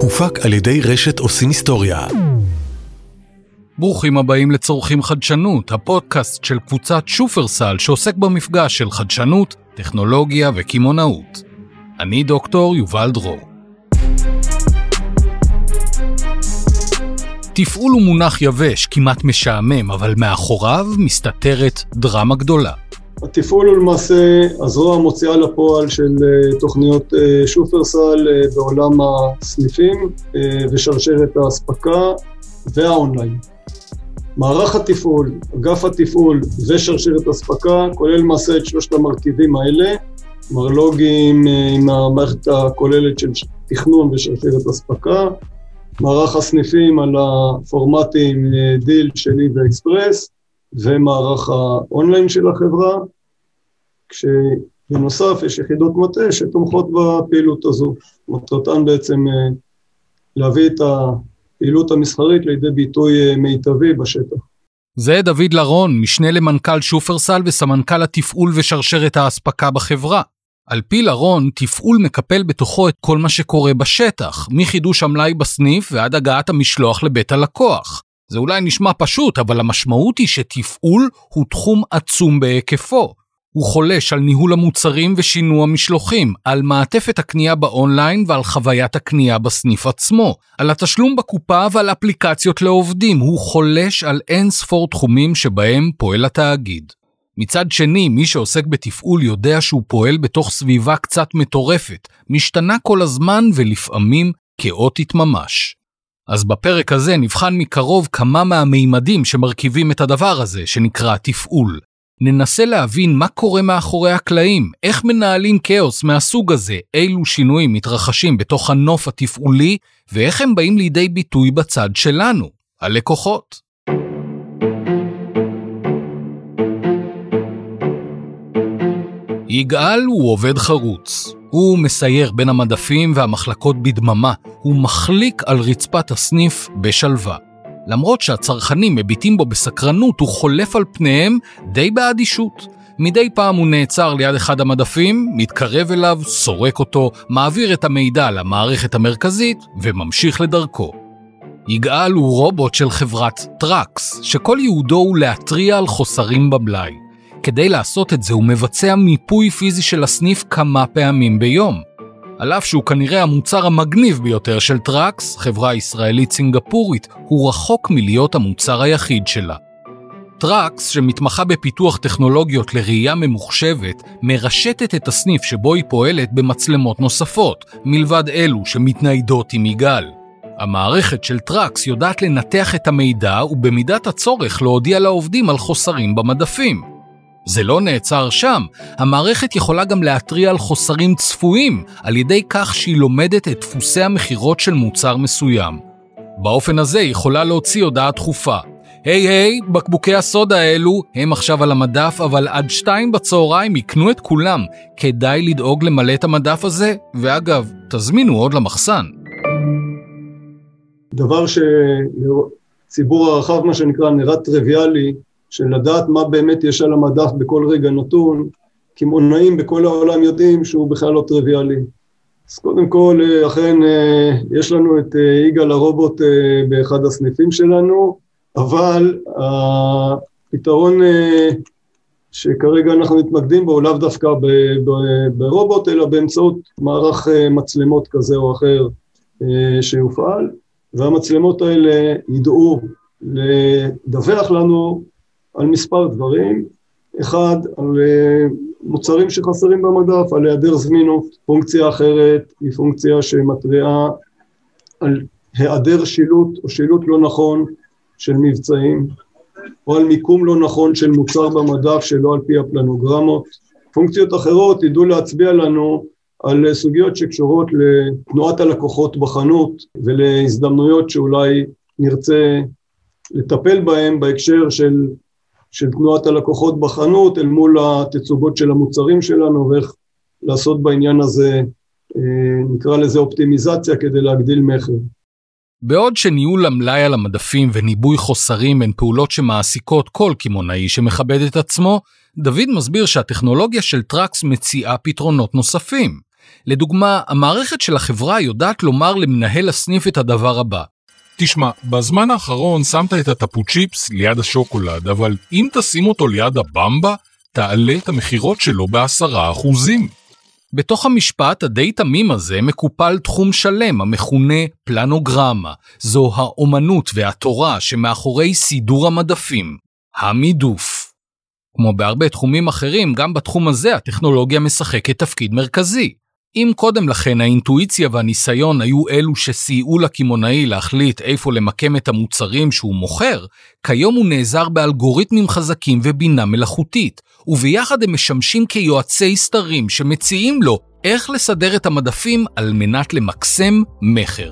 הופק על ידי רשת עושים היסטוריה. ברוכים הבאים לצורכים חדשנות, הפודקאסט של קבוצת שופרסל שעוסק במפגש של חדשנות, טכנולוגיה וקמעונאות. אני דוקטור יובל דרור. תפעול הוא מונח יבש, כמעט משעמם, אבל מאחוריו מסתתרת דרמה גדולה. התפעול הוא למעשה הזרוע המוציאה לפועל של אה, תוכניות אה, שופרסל אה, בעולם הסניפים ושרשרת האספקה והאונליין. מערך התפעול, אגף התפעול ושרשרת אספקה כולל למעשה את שלושת המרכיבים האלה, מרלוגים עם המערכת הכוללת של תכנון ושרשרת אספקה, מערך הסניפים על הפורמטים דיל, שלי ואקספרס, ומערך האונליין של החברה, כשבנוסף יש יחידות מטה שתומכות בפעילות הזו. מטרתן בעצם אה, להביא את הפעילות המסחרית לידי ביטוי אה, מיטבי בשטח. זה דוד לרון, משנה למנכ"ל שופרסל וסמנכ"ל התפעול ושרשרת האספקה בחברה. על פי לרון, תפעול מקפל בתוכו את כל מה שקורה בשטח, מחידוש המלאי בסניף ועד הגעת המשלוח לבית הלקוח. זה אולי נשמע פשוט, אבל המשמעות היא שתפעול הוא תחום עצום בהיקפו. הוא חולש על ניהול המוצרים ושינוע משלוחים, על מעטפת הקנייה באונליין ועל חוויית הקנייה בסניף עצמו, על התשלום בקופה ועל אפליקציות לעובדים, הוא חולש על אין ספור תחומים שבהם פועל התאגיד. מצד שני, מי שעוסק בתפעול יודע שהוא פועל בתוך סביבה קצת מטורפת, משתנה כל הזמן ולפעמים כאוטית ממש. אז בפרק הזה נבחן מקרוב כמה מהמימדים שמרכיבים את הדבר הזה, שנקרא תפעול. ננסה להבין מה קורה מאחורי הקלעים, איך מנהלים כאוס מהסוג הזה, אילו שינויים מתרחשים בתוך הנוף התפעולי, ואיך הם באים לידי ביטוי בצד שלנו, הלקוחות. יגאל הוא עובד חרוץ. הוא מסייר בין המדפים והמחלקות בדממה, הוא מחליק על רצפת הסניף בשלווה. למרות שהצרכנים מביטים בו בסקרנות, הוא חולף על פניהם די באדישות. מדי פעם הוא נעצר ליד אחד המדפים, מתקרב אליו, סורק אותו, מעביר את המידע למערכת המרכזית וממשיך לדרכו. יגאל הוא רובוט של חברת טראקס, שכל ייעודו הוא להתריע על חוסרים במלאי. כדי לעשות את זה הוא מבצע מיפוי פיזי של הסניף כמה פעמים ביום. על אף שהוא כנראה המוצר המגניב ביותר של טראקס, חברה ישראלית סינגפורית, הוא רחוק מלהיות המוצר היחיד שלה. טראקס, שמתמחה בפיתוח טכנולוגיות לראייה ממוחשבת, מרשתת את הסניף שבו היא פועלת במצלמות נוספות, מלבד אלו שמתניידות עם יגאל. המערכת של טראקס יודעת לנתח את המידע ובמידת הצורך להודיע לעובדים על חוסרים במדפים. זה לא נעצר שם, המערכת יכולה גם להתריע על חוסרים צפויים על ידי כך שהיא לומדת את דפוסי המכירות של מוצר מסוים. באופן הזה היא יכולה להוציא הודעה דחופה. היי hey, היי, hey, בקבוקי הסודה האלו הם עכשיו על המדף, אבל עד שתיים בצהריים יקנו את כולם. כדאי לדאוג למלא את המדף הזה, ואגב, תזמינו עוד למחסן. דבר שציבור הרחב, מה שנקרא, נראה טריוויאלי, של לדעת מה באמת יש על המדף בכל רגע נתון, קמעונאים בכל העולם יודעים שהוא בכלל לא טריוויאלי. אז קודם כל, אה, אכן אה, יש לנו את אה, יגאל הרובוט באחד הסניפים שלנו, אבל הפתרון שכרגע אנחנו מתמקדים בו הוא לאו דווקא ברובוט, אלא באמצעות מערך מצלמות כזה או אחר שיופעל, והמצלמות האלה ידעו לדווח לנו על מספר דברים, אחד, על אה, מוצרים שחסרים במדף, על היעדר זמינות, פונקציה אחרת היא פונקציה שמתריעה על היעדר שילוט או שילוט לא נכון של מבצעים, או על מיקום לא נכון של מוצר במדף שלא על פי הפלנוגרמות. פונקציות אחרות ידעו להצביע לנו על סוגיות שקשורות לתנועת הלקוחות בחנות ולהזדמנויות שאולי נרצה לטפל בהן בהקשר של של תנועת הלקוחות בחנות אל מול התצוגות של המוצרים שלנו ואיך לעשות בעניין הזה, אה, נקרא לזה אופטימיזציה כדי להגדיל מכר. בעוד שניהול המלאי על המדפים וניבוי חוסרים הן פעולות שמעסיקות כל קמעונאי שמכבד את עצמו, דוד מסביר שהטכנולוגיה של טראקס מציעה פתרונות נוספים. לדוגמה, המערכת של החברה יודעת לומר למנהל הסניף את הדבר הבא: תשמע, בזמן האחרון שמת את הטפו צ'יפס ליד השוקולד, אבל אם תשים אותו ליד הבמבה, תעלה את המכירות שלו בעשרה אחוזים. בתוך המשפט הדי תמים הזה מקופל תחום שלם המכונה פלנוגרמה. זו האומנות והתורה שמאחורי סידור המדפים, המידוף. כמו בהרבה תחומים אחרים, גם בתחום הזה הטכנולוגיה משחקת תפקיד מרכזי. אם קודם לכן האינטואיציה והניסיון היו אלו שסייעו לקמעונאי להחליט איפה למקם את המוצרים שהוא מוכר, כיום הוא נעזר באלגוריתמים חזקים ובינה מלאכותית, וביחד הם משמשים כיועצי סתרים שמציעים לו איך לסדר את המדפים על מנת למקסם מכר.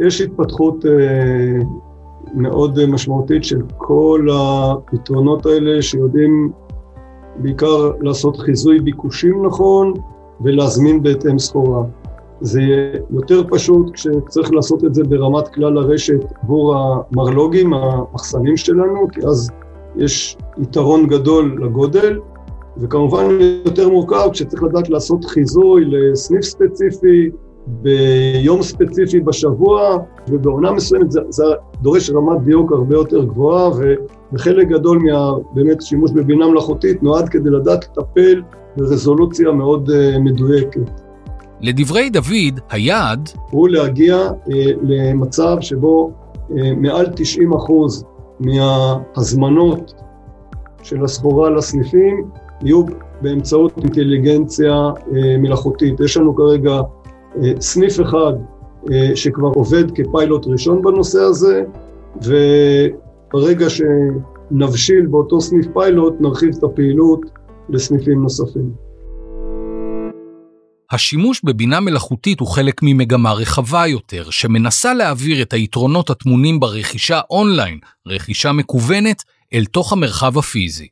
יש התפתחות אה, מאוד משמעותית של כל הפתרונות האלה שיודעים בעיקר לעשות חיזוי ביקושים נכון ולהזמין בהתאם סחורה. זה יותר פשוט כשצריך לעשות את זה ברמת כלל הרשת עבור המרלוגים, המחסנים שלנו, כי אז יש יתרון גדול לגודל, וכמובן יותר מורכב כשצריך לדעת לעשות חיזוי לסניף ספציפי, ביום ספציפי בשבוע, ובעונה מסוימת זה, זה דורש רמת דיוק הרבה יותר גבוהה, וחלק גדול מה... באמת שימוש בבינה מלאכותית נועד כדי לדעת לטפל ברזולוציה מאוד uh, מדויקת. לדברי דוד, היעד הוא להגיע uh, למצב שבו uh, מעל 90 אחוז מההזמנות של הסחורה לסניפים יהיו באמצעות אינטליגנציה מלאכותית. יש לנו כרגע סניף אחד שכבר עובד כפיילוט ראשון בנושא הזה, וברגע שנבשיל באותו סניף פיילוט נרחיב את הפעילות לסניפים נוספים. השימוש בבינה מלאכותית הוא חלק ממגמה רחבה יותר, שמנסה להעביר את היתרונות הטמונים ברכישה אונליין, רכישה מקוונת, אל תוך המרחב הפיזי.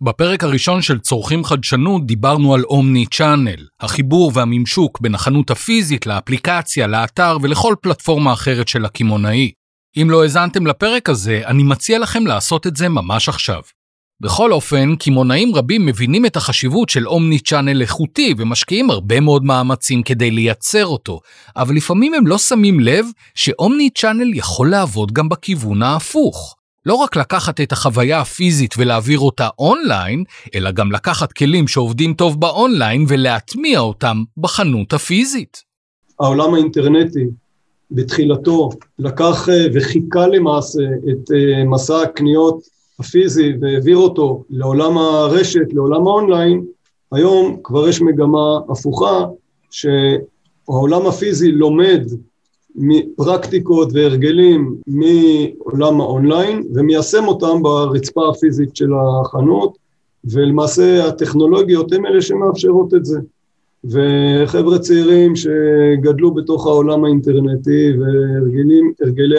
בפרק הראשון של צורכים חדשנות דיברנו על אומני צ'אנל, החיבור והממשוק בין החנות הפיזית לאפליקציה, לאתר ולכל פלטפורמה אחרת של הקמעונאי. אם לא האזנתם לפרק הזה, אני מציע לכם לעשות את זה ממש עכשיו. בכל אופן, קמעונאים רבים מבינים את החשיבות של אומני צ'אנל איכותי ומשקיעים הרבה מאוד מאמצים כדי לייצר אותו, אבל לפעמים הם לא שמים לב שאומני צ'אנל יכול לעבוד גם בכיוון ההפוך. לא רק לקחת את החוויה הפיזית ולהעביר אותה אונליין, אלא גם לקחת כלים שעובדים טוב באונליין ולהטמיע אותם בחנות הפיזית. העולם האינטרנטי בתחילתו לקח אה, וחיקה למעשה את אה, מסע הקניות הפיזי והעביר אותו לעולם הרשת, לעולם האונליין, היום כבר יש מגמה הפוכה, שהעולם הפיזי לומד מפרקטיקות והרגלים מעולם האונליין ומיישם אותם ברצפה הפיזית של החנות, ולמעשה הטכנולוגיות הן אלה שמאפשרות את זה. וחבר'ה צעירים שגדלו בתוך העולם האינטרנטי והרגלי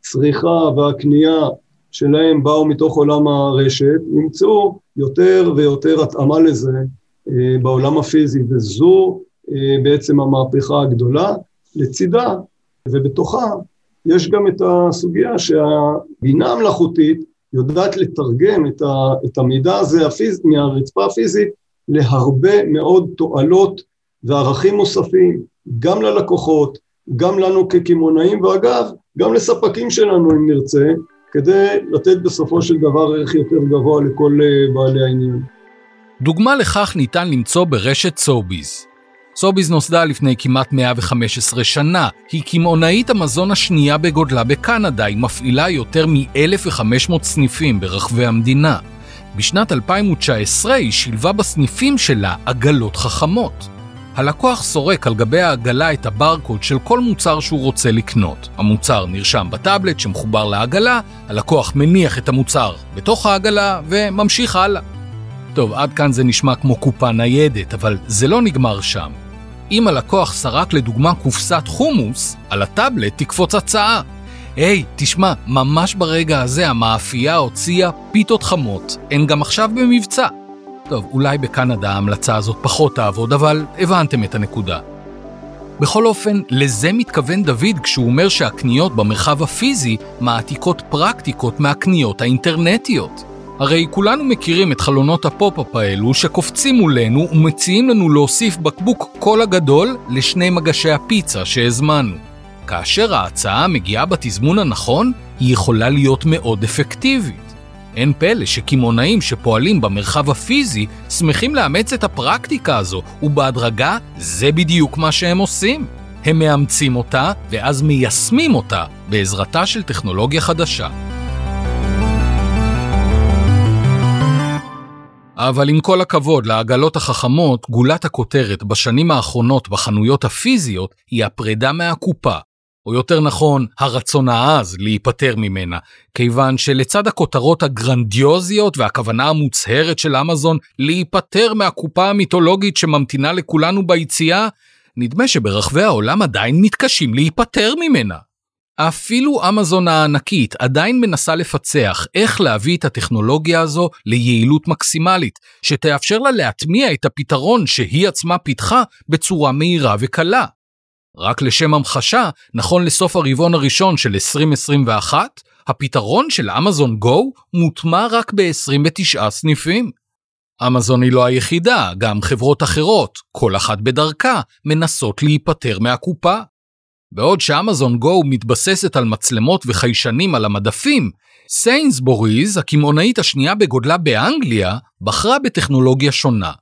הצריכה והקנייה שלהם באו מתוך עולם הרשת, ימצאו יותר ויותר התאמה לזה אה, בעולם הפיזי, וזו אה, בעצם המהפכה הגדולה. לצידה ובתוכה יש גם את הסוגיה שהבינה המלאכותית יודעת לתרגם את, ה, את המידע הזה הפיז, מהרצפה הפיזית להרבה מאוד תועלות וערכים נוספים, גם ללקוחות, גם לנו כקמעונאים, ואגב, גם לספקים שלנו אם נרצה, כדי לתת בסופו של דבר ערך יותר גבוה לכל אה, בעלי העניין. דוגמה לכך ניתן למצוא ברשת סוביז. סוביז נוסדה לפני כמעט 115 שנה, היא קמעונאית המזון השנייה בגודלה בקנדה, היא מפעילה יותר מ-1,500 סניפים ברחבי המדינה. בשנת 2019 היא שילבה בסניפים שלה עגלות חכמות. הלקוח סורק על גבי העגלה את הברקוד של כל מוצר שהוא רוצה לקנות. המוצר נרשם בטאבלט שמחובר לעגלה, הלקוח מניח את המוצר בתוך העגלה וממשיך הלאה. טוב, עד כאן זה נשמע כמו קופה ניידת, אבל זה לא נגמר שם. אם הלקוח סרק לדוגמה קופסת חומוס, על הטאבלט תקפוץ הצעה. היי, hey, תשמע, ממש ברגע הזה המאפייה הוציאה פיתות חמות, הן גם עכשיו במבצע. טוב, אולי בקנדה ההמלצה הזאת פחות תעבוד, אבל הבנתם את הנקודה. בכל אופן, לזה מתכוון דוד כשהוא אומר שהקניות במרחב הפיזי מעתיקות פרקטיקות מהקניות האינטרנטיות. הרי כולנו מכירים את חלונות הפופ-אפ האלו שקופצים מולנו ומציעים לנו להוסיף בקבוק קולה גדול לשני מגשי הפיצה שהזמנו. כאשר ההצעה מגיעה בתזמון הנכון, היא יכולה להיות מאוד אפקטיבית. אין פלא שקמעונאים שפועלים במרחב הפיזי שמחים לאמץ את הפרקטיקה הזו, ובהדרגה זה בדיוק מה שהם עושים. הם מאמצים אותה ואז מיישמים אותה בעזרתה של טכנולוגיה חדשה. אבל עם כל הכבוד לעגלות החכמות, גולת הכותרת בשנים האחרונות בחנויות הפיזיות היא הפרידה מהקופה, או יותר נכון, הרצון העז להיפטר ממנה, כיוון שלצד הכותרות הגרנדיוזיות והכוונה המוצהרת של אמזון להיפטר מהקופה המיתולוגית שממתינה לכולנו ביציאה, נדמה שברחבי העולם עדיין מתקשים להיפטר ממנה. אפילו אמזון הענקית עדיין מנסה לפצח איך להביא את הטכנולוגיה הזו ליעילות מקסימלית, שתאפשר לה להטמיע את הפתרון שהיא עצמה פיתחה בצורה מהירה וקלה. רק לשם המחשה, נכון לסוף הרבעון הראשון של 2021, הפתרון של אמזון גו מוטמע רק ב-29 סניפים. אמזון היא לא היחידה, גם חברות אחרות, כל אחת בדרכה, מנסות להיפטר מהקופה. בעוד שאמזון גו מתבססת על מצלמות וחיישנים על המדפים, סיינסבוריז, הקמעונאית השנייה בגודלה באנגליה, בחרה בטכנולוגיה שונה.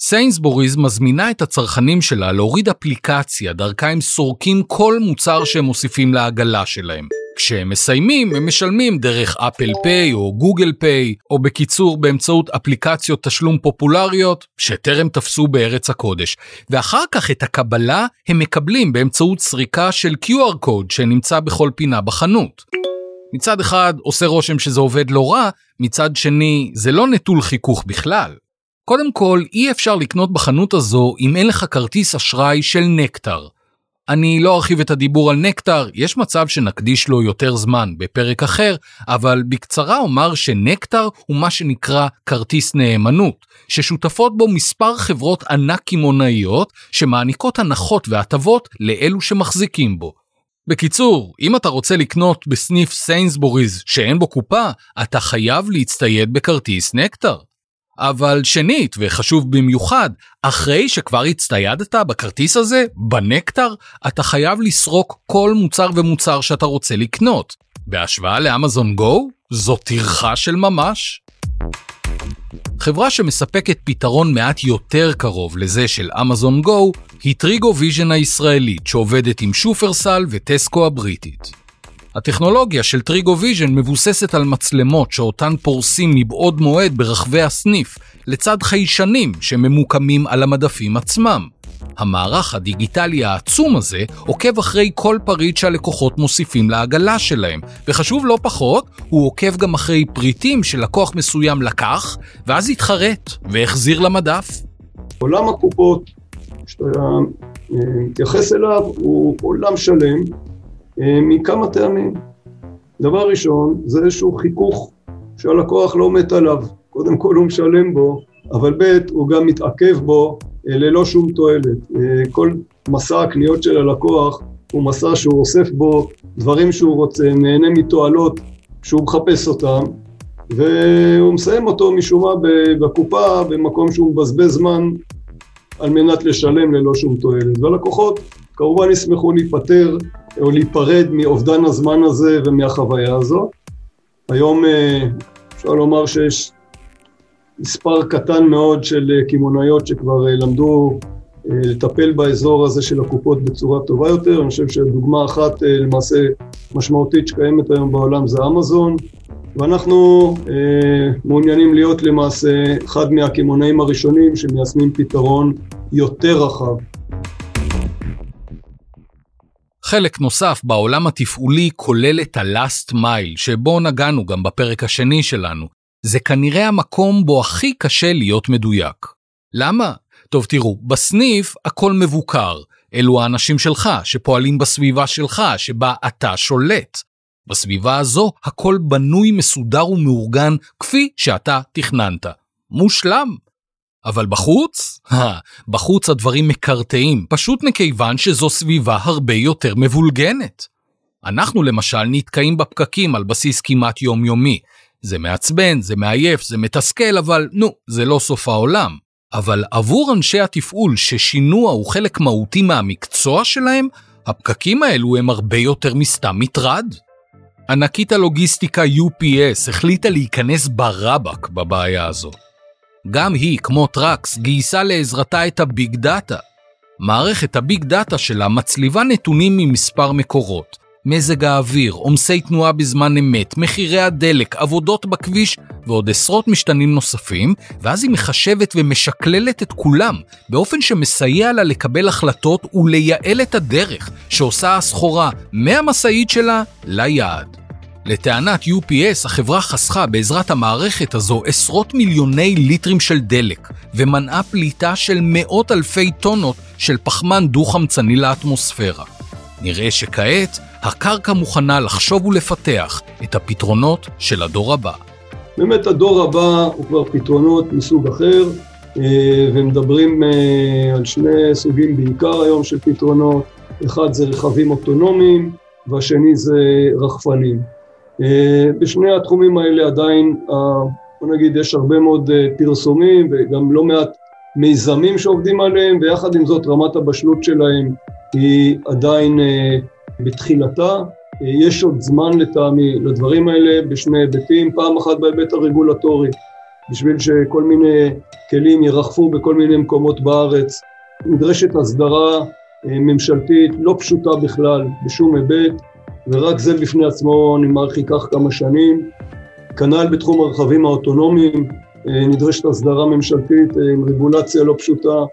סיינסבוריז מזמינה את הצרכנים שלה להוריד אפליקציה דרכה הם סורקים כל מוצר שהם מוסיפים לעגלה שלהם. כשהם מסיימים הם משלמים דרך אפל פיי או גוגל פיי, או בקיצור באמצעות אפליקציות תשלום פופולריות שטרם תפסו בארץ הקודש. ואחר כך את הקבלה הם מקבלים באמצעות סריקה של QR קוד שנמצא בכל פינה בחנות. מצד אחד עושה רושם שזה עובד לא רע, מצד שני זה לא נטול חיכוך בכלל. קודם כל, אי אפשר לקנות בחנות הזו אם אין לך כרטיס אשראי של נקטר. אני לא ארחיב את הדיבור על נקטר, יש מצב שנקדיש לו יותר זמן בפרק אחר, אבל בקצרה אומר שנקטר הוא מה שנקרא כרטיס נאמנות, ששותפות בו מספר חברות ענק קמעונאיות שמעניקות הנחות והטבות לאלו שמחזיקים בו. בקיצור, אם אתה רוצה לקנות בסניף סיינסבוריז שאין בו קופה, אתה חייב להצטייד בכרטיס נקטר. אבל שנית, וחשוב במיוחד, אחרי שכבר הצטיידת בכרטיס הזה, בנקטר, אתה חייב לסרוק כל מוצר ומוצר שאתה רוצה לקנות. בהשוואה לאמזון גו, זו טרחה של ממש. חברה שמספקת פתרון מעט יותר קרוב לזה של אמזון גו, היא טריגו ויז'ן הישראלית שעובדת עם שופרסל וטסקו הבריטית. הטכנולוגיה של טריגו ויז'ן מבוססת על מצלמות שאותן פורסים מבעוד מועד ברחבי הסניף, לצד חיישנים שממוקמים על המדפים עצמם. המערך הדיגיטלי העצום הזה עוקב אחרי כל פריט שהלקוחות מוסיפים לעגלה שלהם, וחשוב לא פחות, הוא עוקב גם אחרי פריטים שלקוח מסוים לקח, ואז התחרט והחזיר למדף. עולם הקופות, שאתה אה, מתייחס אליו, הוא עולם שלם, מכמה טעמים. דבר ראשון, זה איזשהו חיכוך שהלקוח לא מת עליו. קודם כל הוא משלם בו, אבל ב' הוא גם מתעכב בו אה, ללא שום תועלת. אה, כל מסע הקניות של הלקוח הוא מסע שהוא אוסף בו דברים שהוא רוצה, נהנה מתועלות שהוא מחפש אותם, והוא מסיים אותו משום מה בקופה, במקום שהוא מבזבז זמן על מנת לשלם ללא שום תועלת. והלקוחות כמובן ישמחו להיפטר או להיפרד מאובדן הזמן הזה ומהחוויה הזו. היום אה, אפשר לומר שיש מספר קטן מאוד של אה, קמעונאיות שכבר אה, למדו לטפל באזור הזה של הקופות בצורה טובה יותר. אני חושב שדוגמה אחת למעשה משמעותית שקיימת היום בעולם זה אמזון, ואנחנו אה, מעוניינים להיות למעשה אחד מהקמעונאים הראשונים שמיישמים פתרון יותר רחב חלק נוסף בעולם התפעולי כולל את ה-last mile, שבו נגענו גם בפרק השני שלנו. זה כנראה המקום בו הכי קשה להיות מדויק. למה? טוב תראו, בסניף הכל מבוקר. אלו האנשים שלך, שפועלים בסביבה שלך, שבה אתה שולט. בסביבה הזו הכל בנוי, מסודר ומאורגן כפי שאתה תכננת. מושלם. אבל בחוץ? בחוץ הדברים מקרטעים, פשוט מכיוון שזו סביבה הרבה יותר מבולגנת. אנחנו למשל נתקעים בפקקים על בסיס כמעט יומיומי, זה מעצבן, זה מעייף, זה מתסכל, אבל נו, זה לא סוף העולם. אבל עבור אנשי התפעול ששינוע הוא חלק מהותי מהמקצוע שלהם, הפקקים האלו הם הרבה יותר מסתם מטרד. ענקית הלוגיסטיקה UPS החליטה להיכנס ברבק בבעיה הזו. גם היא, כמו טראקס, גייסה לעזרתה את הביג דאטה. מערכת הביג דאטה שלה מצליבה נתונים ממספר מקורות, מזג האוויר, עומסי תנועה בזמן אמת, מחירי הדלק, עבודות בכביש ועוד עשרות משתנים נוספים, ואז היא מחשבת ומשקללת את כולם, באופן שמסייע לה לקבל החלטות ולייעל את הדרך שעושה הסחורה מהמשאית שלה ליעד. לטענת UPS, החברה חסכה בעזרת המערכת הזו עשרות מיליוני ליטרים של דלק, ומנעה פליטה של מאות אלפי טונות של פחמן דו-חמצני לאטמוספירה. נראה שכעת הקרקע מוכנה לחשוב ולפתח את הפתרונות של הדור הבא. באמת הדור הבא הוא כבר פתרונות מסוג אחר, אה, ומדברים אה, על שני סוגים בעיקר היום של פתרונות, אחד זה רכבים אוטונומיים והשני זה רחפנים. אה, בשני התחומים האלה עדיין, בוא נגיד, יש הרבה מאוד פרסומים וגם לא מעט מיזמים שעובדים עליהם, ויחד עם זאת רמת הבשלות שלהם היא עדיין בתחילתה. יש עוד זמן לטעמי לדברים האלה בשני היבטים, פעם אחת בהיבט הרגולטורי, בשביל שכל מיני כלים ירחפו בכל מיני מקומות בארץ. נדרשת הסדרה אה, ממשלתית לא פשוטה בכלל בשום היבט, ורק זה בפני עצמו אני מעריך ייקח כמה שנים. כנ"ל בתחום הרכבים האוטונומיים, אה, נדרשת הסדרה ממשלתית אה, עם רגולציה לא פשוטה,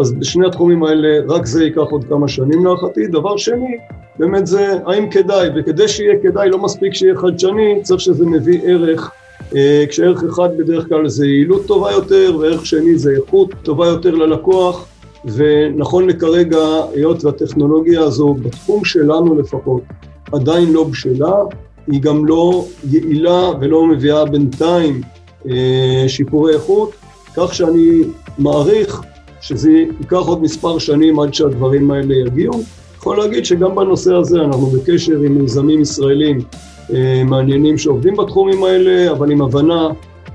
אז בשני התחומים האלה רק זה ייקח עוד כמה שנים להערכתי. דבר שני, באמת זה האם כדאי, וכדי שיהיה כדאי לא מספיק שיהיה חדשני, צריך שזה מביא ערך, אה, כשערך אחד בדרך כלל זה יעילות טובה יותר, וערך שני זה איכות טובה יותר ללקוח, ונכון לכרגע, היות והטכנולוגיה הזו, בתחום שלנו לפחות, עדיין לא בשלה, היא גם לא יעילה ולא מביאה בינתיים אה, שיפורי איכות, כך שאני מעריך שזה ייקח עוד מספר שנים עד שהדברים האלה יגיעו. יכול להגיד שגם בנושא הזה אנחנו בקשר עם מיזמים ישראלים אה, מעניינים שעובדים בתחומים האלה, אבל עם הבנה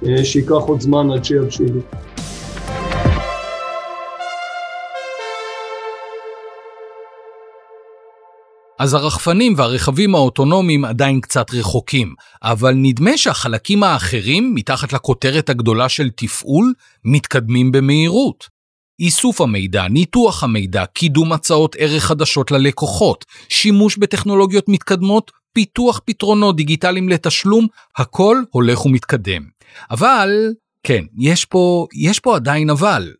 אה, שייקח עוד זמן עד שיבשילו. אז הרחפנים והרכבים האוטונומיים עדיין קצת רחוקים, אבל נדמה שהחלקים האחרים, מתחת לכותרת הגדולה של תפעול, מתקדמים במהירות. איסוף המידע, ניתוח המידע, קידום הצעות ערך חדשות ללקוחות, שימוש בטכנולוגיות מתקדמות, פיתוח פתרונות דיגיטליים לתשלום, הכל הולך ומתקדם. אבל, כן, יש פה, יש פה עדיין אבל.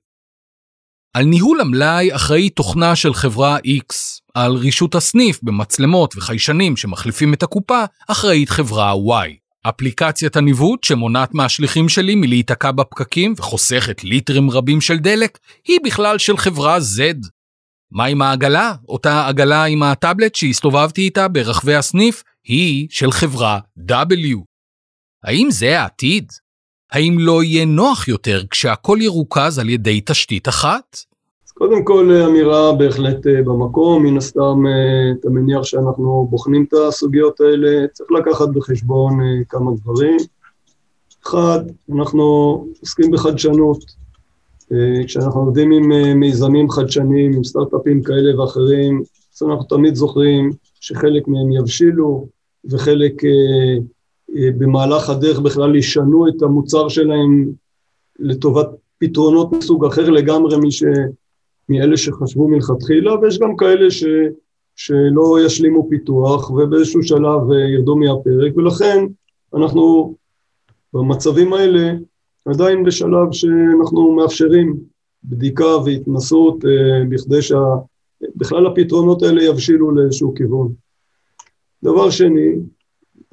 על ניהול המלאי אחראי תוכנה של חברה X, על רישות הסניף במצלמות וחיישנים שמחליפים את הקופה, אחראית חברה Y. אפליקציית הניווט שמונעת מהשליחים שלי מלהיתקע בפקקים וחוסכת ליטרים רבים של דלק, היא בכלל של חברה Z. מה עם העגלה? אותה עגלה עם הטאבלט שהסתובבתי איתה ברחבי הסניף, היא של חברה W. האם זה העתיד? האם לא יהיה נוח יותר כשהכל ירוכז על ידי תשתית אחת? קודם כל אמירה בהחלט אה, במקום, מן הסתם אה, אתה מניח שאנחנו בוחנים את הסוגיות האלה, צריך לקחת בחשבון אה, כמה דברים. אחד, אנחנו עוסקים בחדשנות. כשאנחנו עובדים עם מיזמים חדשניים, עם סטארט-אפים כאלה ואחרים, אז אנחנו תמיד זוכרים שחלק מהם יבשילו וחלק במהלך הדרך בכלל ישנו את המוצר שלהם לטובת פתרונות מסוג אחר לגמרי מש... מאלה שחשבו מלכתחילה, ויש גם כאלה ש, שלא ישלימו פיתוח ובאיזשהו שלב אה, ירדו מהפרק, ולכן אנחנו במצבים האלה עדיין בשלב שאנחנו מאפשרים בדיקה והתנסות אה, בכדי שבכלל הפתרונות האלה יבשילו לאיזשהו כיוון. דבר שני,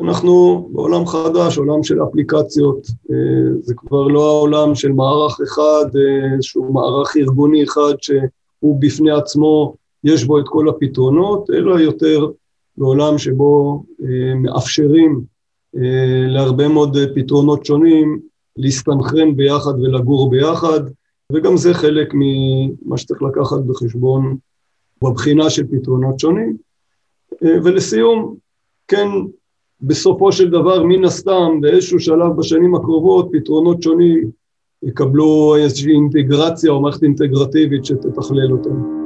אנחנו בעולם חדש, עולם של אפליקציות, אה, זה כבר לא העולם של מערך אחד, אה, איזשהו מערך ארגוני אחד שהוא בפני עצמו, יש בו את כל הפתרונות, אלא יותר בעולם שבו אה, מאפשרים להרבה מאוד פתרונות שונים להסתנכרן ביחד ולגור ביחד, וגם זה חלק ממה שצריך לקחת בחשבון בבחינה של פתרונות שונים. ולסיום, כן בסופו של דבר, מן הסתם, באיזשהו שלב בשנים הקרובות, פתרונות שונים יקבלו איזושהי אינטגרציה או מערכת אינטגרטיבית שתתכלל אותם.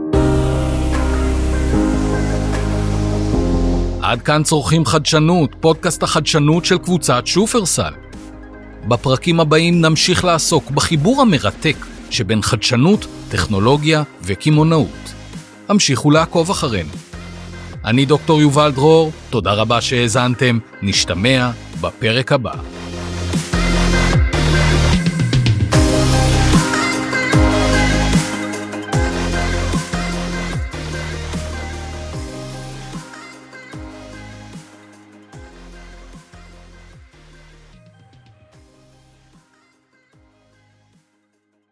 עד כאן צורכים חדשנות, פודקאסט החדשנות של קבוצת שופרסל. בפרקים הבאים נמשיך לעסוק בחיבור המרתק שבין חדשנות, טכנולוגיה וקמעונאות. המשיכו לעקוב אחרינו. אני דוקטור יובל דרור, תודה רבה שהאזנתם, נשתמע בפרק הבא.